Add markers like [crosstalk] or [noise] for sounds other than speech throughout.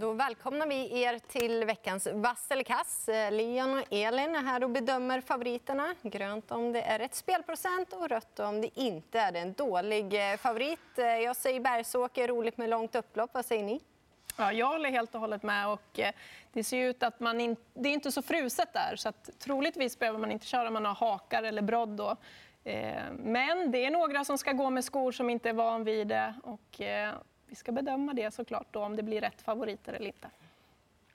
Då välkomnar vi er till veckans vass eller eh, kass. Leon och Elin är här och bedömer favoriterna. Grönt om det är rätt spelprocent och rött om det inte är en dålig eh, favorit. Eh, jag säger Bergsåker, roligt med långt upplopp. Vad säger ni? Ja, jag håller helt och hållet med. Och det ser ut att man in, det är inte så fruset där. Så att troligtvis behöver man inte köra om man har hakar eller brodd. Då. Men det är några som ska gå med skor som inte är van vid det. Och vi ska bedöma det såklart då, om det blir rätt favoriter eller inte.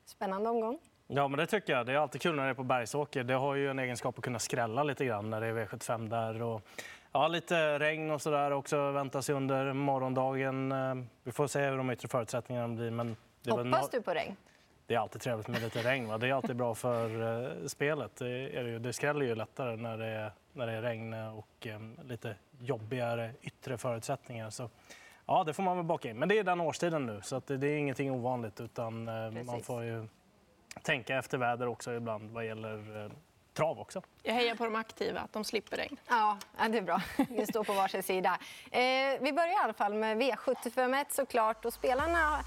Spännande omgång. Ja, men det tycker jag. Det är alltid kul när det är på Bergsåker. Det har ju en egenskap att kunna skrälla lite grann när det är V75 där. Och, ja, lite regn och så där också väntas under morgondagen. Eh, vi får se hur de yttre förutsättningarna blir. Men det Hoppas du på regn? Det är alltid trevligt med lite regn. Va? Det är alltid bra för uh, spelet. Det, är det, det skräller ju lättare när det är, när det är regn och um, lite jobbigare yttre förutsättningar. Så Ja, det får man väl baka in. Men det är den årstiden nu, så det är ingenting ovanligt. Utan eh, man får ju tänka efter väder också ibland vad gäller eh, trav också. Jag hejar på de aktiva, att de slipper regn. Ja, det är bra. [laughs] Vi står på varsin sida. Eh, vi börjar i alla fall med V751 såklart. Och spelarna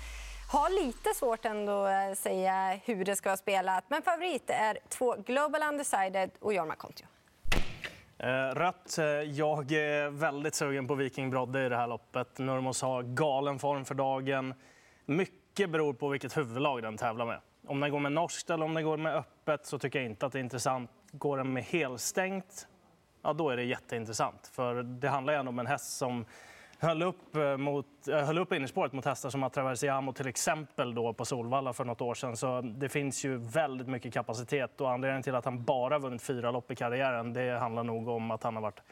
har lite svårt ändå att säga hur det ska vara spelat. Men favorit är två Global Undecided och Jorma Kontio. Eh, Rött. Eh, jag är väldigt sugen på Viking Brodde i det här loppet. Nurmos har galen form för dagen. Mycket beror på vilket huvudlag den tävlar med. Om den går med norskt eller om den går med öppet så tycker jag inte att det är intressant. Går den med helstängt, ja då är det jätteintressant. För det handlar ju ändå om en häst som höll upp, eh, mot, eh, höll upp innerspåret mot hästar som Atraversiamo till exempel då på Solvalla för något år sedan. Så det finns ju väldigt mycket kapacitet och anledningen till att han bara vunnit fyra lopp i karriären det handlar nog om att han har varit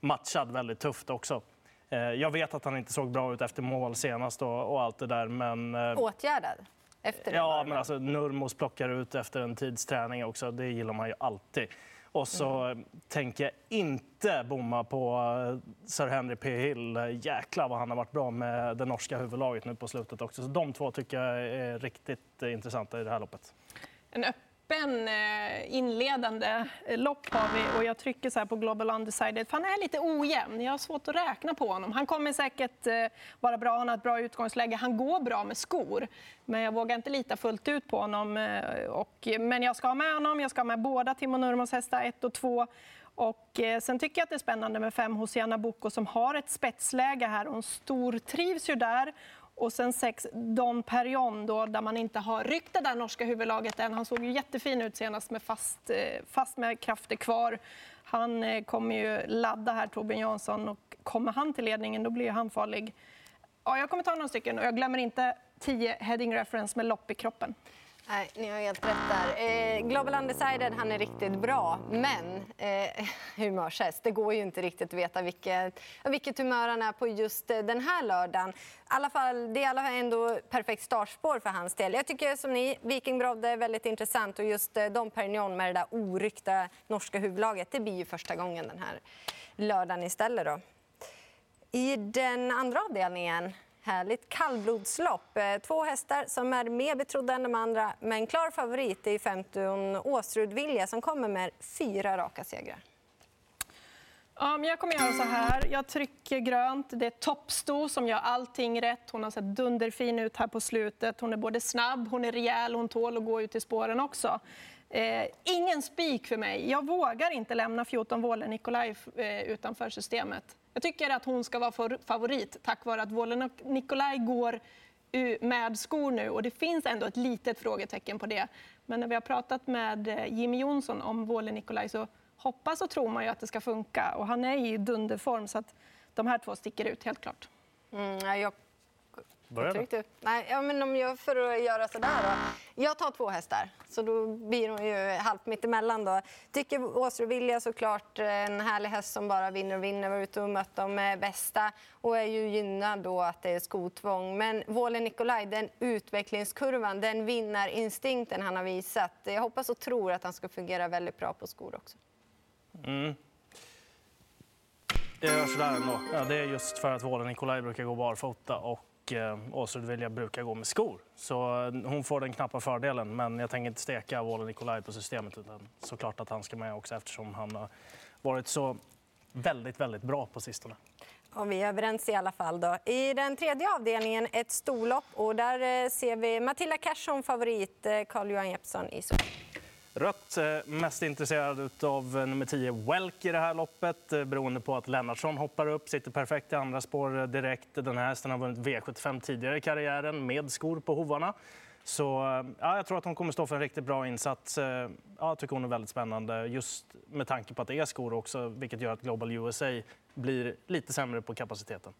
matchad väldigt tufft också. Eh, jag vet att han inte såg bra ut efter mål senast och, och allt det där men... Åtgärdad? Efter ja, men alltså Nurmos plockar ut efter en tids träning också. Det gillar man ju alltid. Och så mm. tänker jag inte bomma på eh, Sir Henry P. Hill. Jäklar vad han har varit bra med det norska huvudlaget nu på slutet också. Så de två tycker jag är riktigt intressanta i det här loppet. En öppen eh, inledande eh, lopp har vi och jag trycker så här på Global Undecided för han är lite ojämn. Jag har svårt att räkna på honom. Han kommer säkert eh, vara bra, han har ett bra utgångsläge. Han går bra med skor, men jag vågar inte lita fullt ut på honom. Och, men jag ska ha med honom. Jag ska ha med båda Timo Nurmos hästar, 1 och 2. Och sen tycker jag att det är spännande med fem Hosianna Boko som har ett spetsläge här. Hon stortrivs ju där och sen sex, Don Perion då, där man inte har ryckt det där norska huvudlaget än. Han såg ju jättefin ut senast med fast, eh, fast med krafter kvar. Han eh, kommer ju ladda här, Torbjörn Jansson. Och kommer han till ledningen, då blir han farlig. Ja, jag kommer ta några stycken och jag glömmer inte 10 heading reference med lopp i kroppen. Nej, ni har helt rätt där. Eh, Global Undecided han är riktigt bra, men eh, [laughs] humörshäst. Det går ju inte riktigt att veta vilket, vilket humör han är på just eh, den här lördagen. alla fall, det är i alla fall ändå perfekt startspår för hans del. Jag tycker som ni, Viking Brodde är väldigt intressant och just eh, Dom Perignon med det där oryckta norska huvudlaget, det blir ju första gången den här lördagen istället. Då. I den andra avdelningen Härligt kallblodslopp. Eh, två hästar som är mer betrodda än de andra. Men klar favorit är 15 Åsrud Vilja som kommer med fyra raka segrar. Ja, men jag kommer göra så här. Jag trycker grönt. Det är Toppsto som gör allting rätt. Hon har sett dunderfin ut här på slutet. Hon är både snabb, hon är rejäl, hon tål att gå ut i spåren också. Eh, ingen spik för mig. Jag vågar inte lämna 14 Våle Nikolaj eh, utanför systemet. Jag tycker att hon ska vara favorit tack vare att Våle Nikolaj går med skor nu och det finns ändå ett litet frågetecken på det. Men när vi har pratat med eh, Jimmy Jonsson om Våle Nikolaj så hoppas och tror man ju att det ska funka och han är i dunderform så att de här två sticker ut helt klart. Mm, jag Börja du. Nej, ja, men om jag, för att göra så där då. Jag tar två hästar, så då blir hon ju halvt mittemellan. Då. Tycker Åsrud Vilja såklart en härlig häst som bara vinner och vinner. Var ute och mött de bästa och är ju gynnad då att det är skotvång. Men Våle Nikolaj, den utvecklingskurvan, den vinnarinstinkten han har visat. Jag hoppas och tror att han ska fungera väldigt bra på skor också. Mm. Jag gör sådär ändå. Ja, det är just för att Våle Nikolaj brukar gå barfota och och eh, Åsrud Vilja brukar gå med skor. Så eh, hon får den knappa fördelen, men jag tänker inte steka Wåhle Nikolaj på systemet utan såklart att han ska med också eftersom han har varit så väldigt, väldigt bra på sistone. Och vi är överens i alla fall. Då. I den tredje avdelningen ett storlopp och där eh, ser vi Matilda Cash som favorit, eh, Carl-Johan Jeppsson i soffan. Rött, eh, mest intresserad av eh, nummer 10 Welk i det här loppet eh, beroende på att Lennartsson hoppar upp, sitter perfekt i andra spår direkt. Den här hästen har vunnit V75 tidigare i karriären med skor på hovarna. Så ja, jag tror att hon kommer stå för en riktigt bra insats. Ja, jag tycker hon är väldigt spännande just med tanke på att det är skor också, vilket gör att Global USA blir lite sämre på kapaciteten.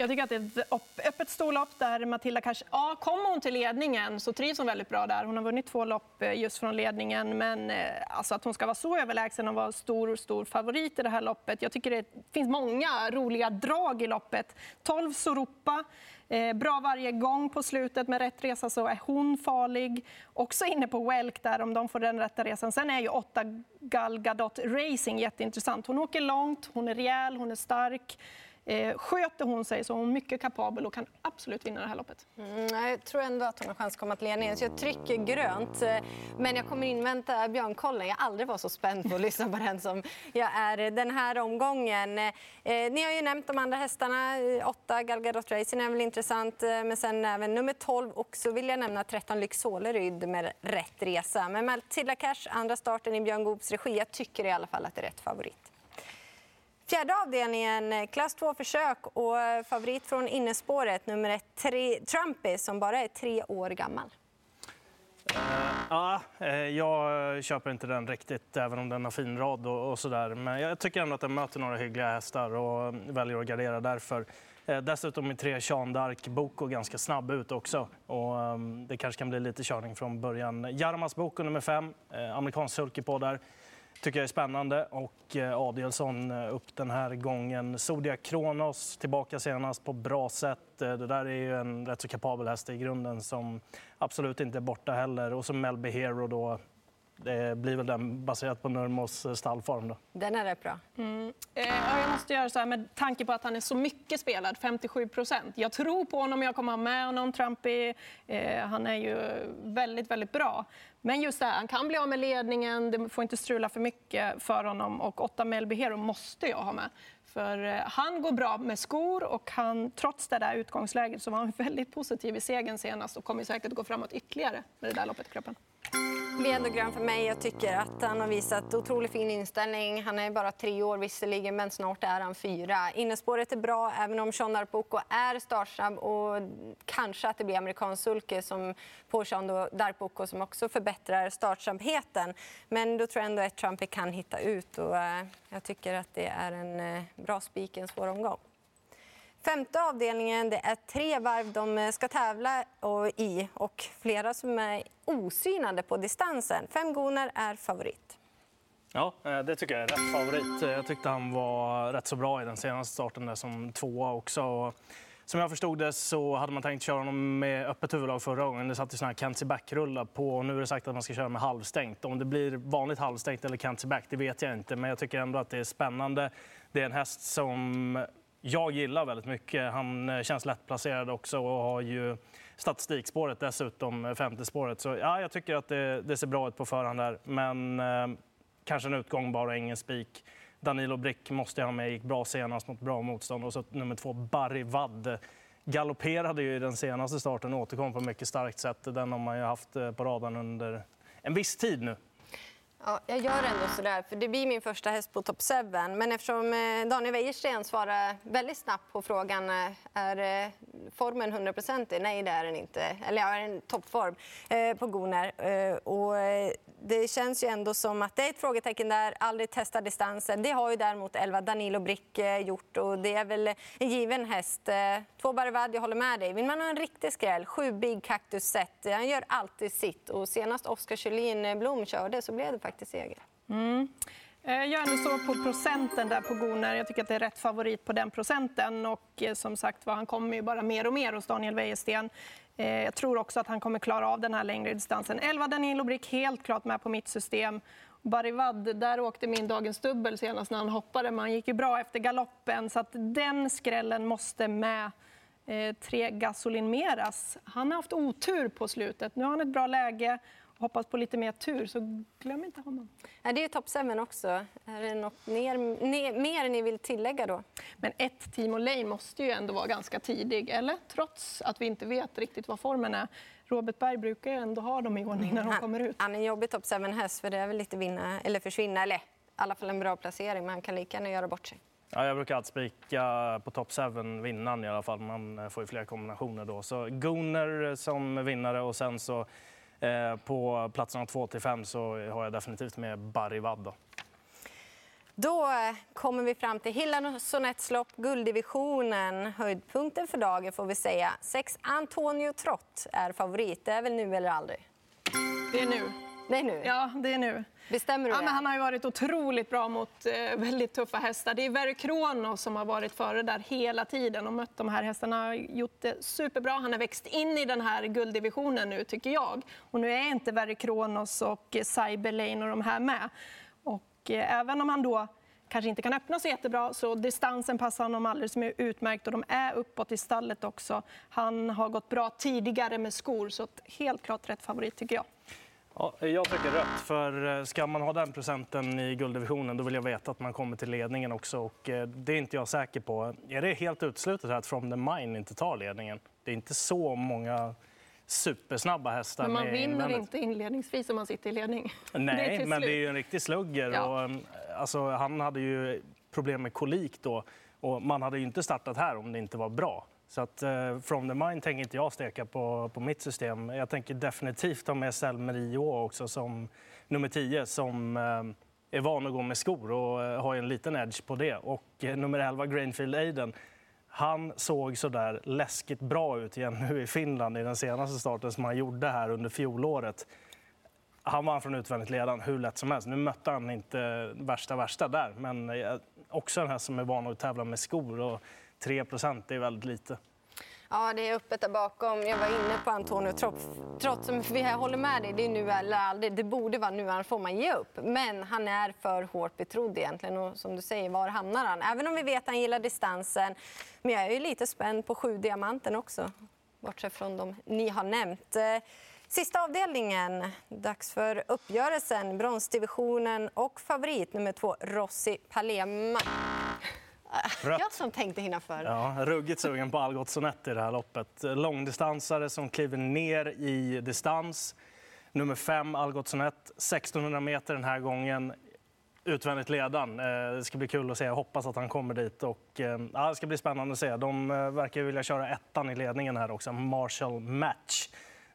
Jag tycker att det är ett öppet storlopp där Matilda kanske... Ja, kommer hon till ledningen så trivs hon väldigt bra där. Hon har vunnit två lopp eh, just från ledningen, men eh, alltså att hon ska vara så överlägsen och vara stor, stor favorit i det här loppet. Jag tycker det finns många roliga drag i loppet. 12 Soropa, eh, bra varje gång på slutet. Med rätt resa så är hon farlig. Också inne på Welk där, om de får den rätta resan. Sen är ju 8 Gal Gadot Racing jätteintressant. Hon åker långt, hon är rejäl, hon är stark. Eh, sköter hon sig så är hon mycket kapabel och kan absolut vinna det här loppet. Mm, jag tror ändå att hon har chans att komma till ledningen, så jag trycker grönt. Eh, men jag kommer invänta Björnkollen. Jag har aldrig varit så spänd på att [laughs] lyssna på den som jag är den här omgången. Eh, ni har ju nämnt de andra hästarna. Eh, åtta Galgadot Racing är väl intressant, eh, men sen även nummer 12 och så vill jag nämna 13 Lyx Soleryd med rätt resa. Men Matilda Cash, andra starten i Björn Goops regi. Jag tycker i alla fall att det är rätt favorit. Fjärde avdelningen, eh, klass 2-försök och eh, favorit från innespåret, nummer ett, tre, Trumpy, som bara är tre år gammal. Uh, ja, uh, jag köper inte den riktigt, även om den har fin rad och, och sådär. Men jag tycker ändå att den möter några hyggliga hästar och väljer att gardera därför. Uh, dessutom är tre Sean Dark Boko ganska snabb ut också. Och, um, det kanske kan bli lite körning från början. Jarmas Boko nummer fem, amerikansk sulky på där tycker jag är spännande. Och eh, Adielsson eh, upp den här gången. Zodiac Kronos tillbaka senast på bra sätt. Eh, det där är ju en rätt så kapabel häst i grunden som absolut inte är borta heller. Och så Melby Hero då. Det blir väl den baserat på Nurmos stallform. Då. Den är rätt bra. Mm. Eh, jag måste göra så här med tanke på att han är så mycket spelad, 57 procent. Jag tror på honom, jag kommer ha med honom. Trumpy, eh, han är ju väldigt, väldigt bra. Men just det här, han kan bli av med ledningen, det får inte strula för mycket för honom och 8 Melby Hero måste jag ha med. För eh, han går bra med skor och han, trots det där utgångsläget så var han [laughs] väldigt positiv i segern senast och kommer säkert gå framåt ytterligare med det där loppet i kroppen blir ändå grön för mig. Jag tycker att han har visat otroligt fin inställning. Han är bara tre år visserligen, men snart är han fyra. Innespåret är bra, även om Sean Darpoko är startsnabb och kanske att det blir amerikansk sulke som på Sean Darpoko som också förbättrar startsnabbheten. Men då tror jag ändå att Trumpy kan hitta ut och eh, jag tycker att det är en eh, bra spik i en svår omgång. Femte avdelningen, det är tre varv de eh, ska tävla i och flera som är osynade på distansen. Fem Goner är favorit. Ja, eh, det tycker jag är rätt favorit. Eh, jag tyckte han var rätt så bra i den senaste starten där som tvåa också. Som jag förstod det så hade man tänkt köra honom med öppet huvudlag förra gången. Det satt ju såna här Kenzie back-rullar på och nu är det sagt att man ska köra med halvstängt. Om det blir vanligt halvstängt eller Kenzie back, det vet jag inte. Men jag tycker ändå att det är spännande. Det är en häst som jag gillar väldigt mycket. Han eh, känns lättplacerad också och har ju statistikspåret dessutom, eh, femte spåret. Så ja, jag tycker att det, det ser bra ut på förhand där. Men eh, kanske en utgång bara, ingen spik. Danilo Brick måste jag ha med, gick bra senast mot bra motstånd. Och så nummer två, Barry Wadd. Galopperade ju i den senaste starten och återkom på ett mycket starkt sätt. Den har man ju haft eh, på radarn under en viss tid nu. Ja, jag gör ändå sådär, för det blir min första häst på Top 7. Men eftersom eh, Daniel Wäjersten svarar väldigt snabbt på frågan eh, är eh, formen 100% Nej, det är den inte. Eller ja, är en toppform på Goner. Och det känns ju ändå som att det är ett frågetecken där. Aldrig testat distansen. Det har ju däremot 11 Danilo Brick gjort och det är väl en given häst. Två Barvad, jag håller med dig. Vill man ha en riktig skräll, sju Big Cactus Set. Han gör alltid sitt och senast Oskar Kjellin Blom körde så blev det faktiskt seger. Mm. Eh, jag är ändå så på procenten där på Goner. Jag tycker att det är rätt favorit på den procenten. Och eh, som sagt han kommer ju bara mer och mer hos Daniel Wäjersten. Eh, jag tror också att han kommer klara av den här längre distansen. 11 Danilo Brick, helt klart med på mitt system. Barivad, där åkte min dagens dubbel senast när han hoppade. Man gick ju bra efter galoppen, så att den skrällen måste med. tre Gasolin Meras. Han har haft otur på slutet. Nu har han ett bra läge hoppas på lite mer tur, så glöm inte honom. Ja, det är ju top 7 också. Är det något ner, ner, mer ni vill tillägga då? Men ett Timo Lane måste ju ändå vara ganska tidig, eller? Trots att vi inte vet riktigt vad formen är. Robert Berg brukar ju ändå ha dem i ordning när de Han, kommer ut. han är en jobbig top 7-häst, för det är väl lite vinna eller försvinna. Eller i alla fall en bra placering, men han kan lika gärna göra bort sig. Ja, jag brukar alltid spika på top 7 vinnaren i alla fall. Man eh, får ju fler kombinationer då. Så Gunnar som vinnare och sen så på platserna 2 till 5 så har jag definitivt med Barivad. Då. Då eh, kommer vi fram till Hillan Sonettes lopp, gulddivisionen. Höjdpunkten för dagen får vi säga. Sex Antonio Trott är favorit. Det är väl nu eller aldrig? Det är nu. Det är nu. Ja, det är nu. Bestämmer du Ja, det? men han har ju varit otroligt bra mot eh, väldigt tuffa hästar. Det är Verry Kronos som har varit före där hela tiden och mött de här hästarna. Han har gjort det superbra. Han har växt in i den här gulddivisionen nu, tycker jag. Och nu är inte Verry Kronos och eh, Cyber Lane och de här med. Och eh, även om han då kanske inte kan öppna så jättebra så distansen passar honom alldeles utmärkt och de är uppåt i stallet också. Han har gått bra tidigare med skor så helt klart rätt favorit tycker jag. Ja, jag tycker rött, för eh, ska man ha den procenten i gulddivisionen då vill jag veta att man kommer till ledningen också och eh, det är inte jag säker på. Är det helt uteslutet att From the Mine inte tar ledningen? Det är inte så många supersnabba hästar Men man vinner invändigt. inte inledningsvis om man sitter i ledning. [laughs] Nej, till men det är ju en riktig slugger. Ja. Och, um, alltså, han hade ju problem med kolik då och man hade ju inte startat här om det inte var bra. Så att uh, From the Mind tänker inte jag steka på, på mitt system. Jag tänker definitivt ha med Selmerio också som nummer 10 som uh, är van att gå med skor och uh, har en liten edge på det. Och uh, nummer 11 Grainfield Aiden han såg så där läskigt bra ut igen nu i Finland i den senaste starten som han gjorde här under fjolåret han vann från utvändigt ledan hur lätt som helst. Nu mötte han inte värsta värsta där, men också den här som är van att tävla med skor och 3 det är väldigt lite. Ja, det är öppet där bakom. Jag var inne på Antonio Trots, trots som håller med dig, det är nu eller aldrig. Det borde vara nu, annars får man ge upp. Men han är för hårt betrodd egentligen. Och som du säger, var hamnar han? Även om vi vet att han gillar distansen. Men jag är ju lite spänd på sju diamanten också. Bortsett från de ni har nämnt. Eh, sista avdelningen. Dags för uppgörelsen. Bronsdivisionen och favorit nummer två, Rossi Palema. Rött. Jag som tänkte hinna för. Ja, ruggigt sugen på Algot Sonett i det här loppet. Långdistansare som kliver ner i distans. Nummer fem, Algot Sonett, 1600 meter den här gången. Utvändigt ledan. Eh, Det ska bli kul att se. Jag hoppas att han kommer dit. Och, eh, ja, det ska bli spännande att se. De eh, verkar vilja köra ettan i ledningen här också, Marshall Match.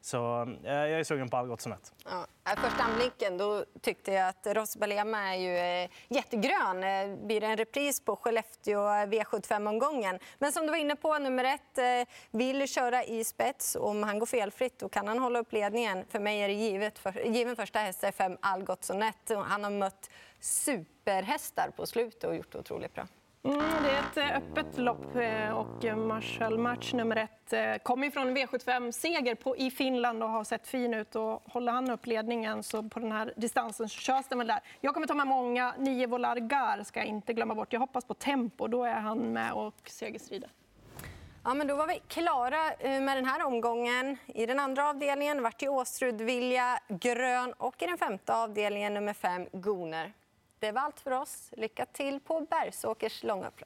Så eh, jag är sugen på Algot Sonett. Ja, eh, första anblicken då tyckte jag att Ross Balema är ju eh, jättegrön. Eh, blir det en repris på Skellefteå V75-omgången. Men som du var inne på, nummer ett eh, vill köra i spets. Om han går felfritt då kan han hålla upp ledningen. För mig är det givet för, given första häst är fem Algot Sonett. Han har mött superhästar på slutet och gjort det otroligt bra. Mm, det är ett eh, öppet lopp eh, och eh, Marshall Match nummer ett kommer från V75-seger i Finland och har sett fin ut. Och håller han upp ledningen så på den här distansen så körs den väl där. Jag kommer ta med många. Nio Volargar ska jag inte glömma bort. Jag hoppas på tempo. Då är han med och segerstrider. Ja, men då var vi klara med den här omgången. I den andra avdelningen vart det Åstrud Vilja grön och i den femte avdelningen nummer fem Goner. Det var allt för oss. Lycka till på Bergsåkers långlopp.